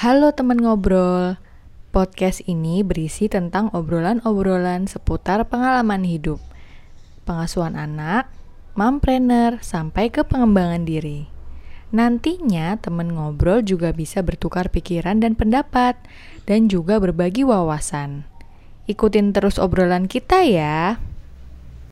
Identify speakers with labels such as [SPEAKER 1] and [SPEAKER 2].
[SPEAKER 1] Halo teman ngobrol. Podcast ini berisi tentang obrolan-obrolan seputar pengalaman hidup, pengasuhan anak, mompreneur, sampai ke pengembangan diri. Nantinya teman ngobrol juga bisa bertukar pikiran dan pendapat dan juga berbagi wawasan. Ikutin terus obrolan kita ya.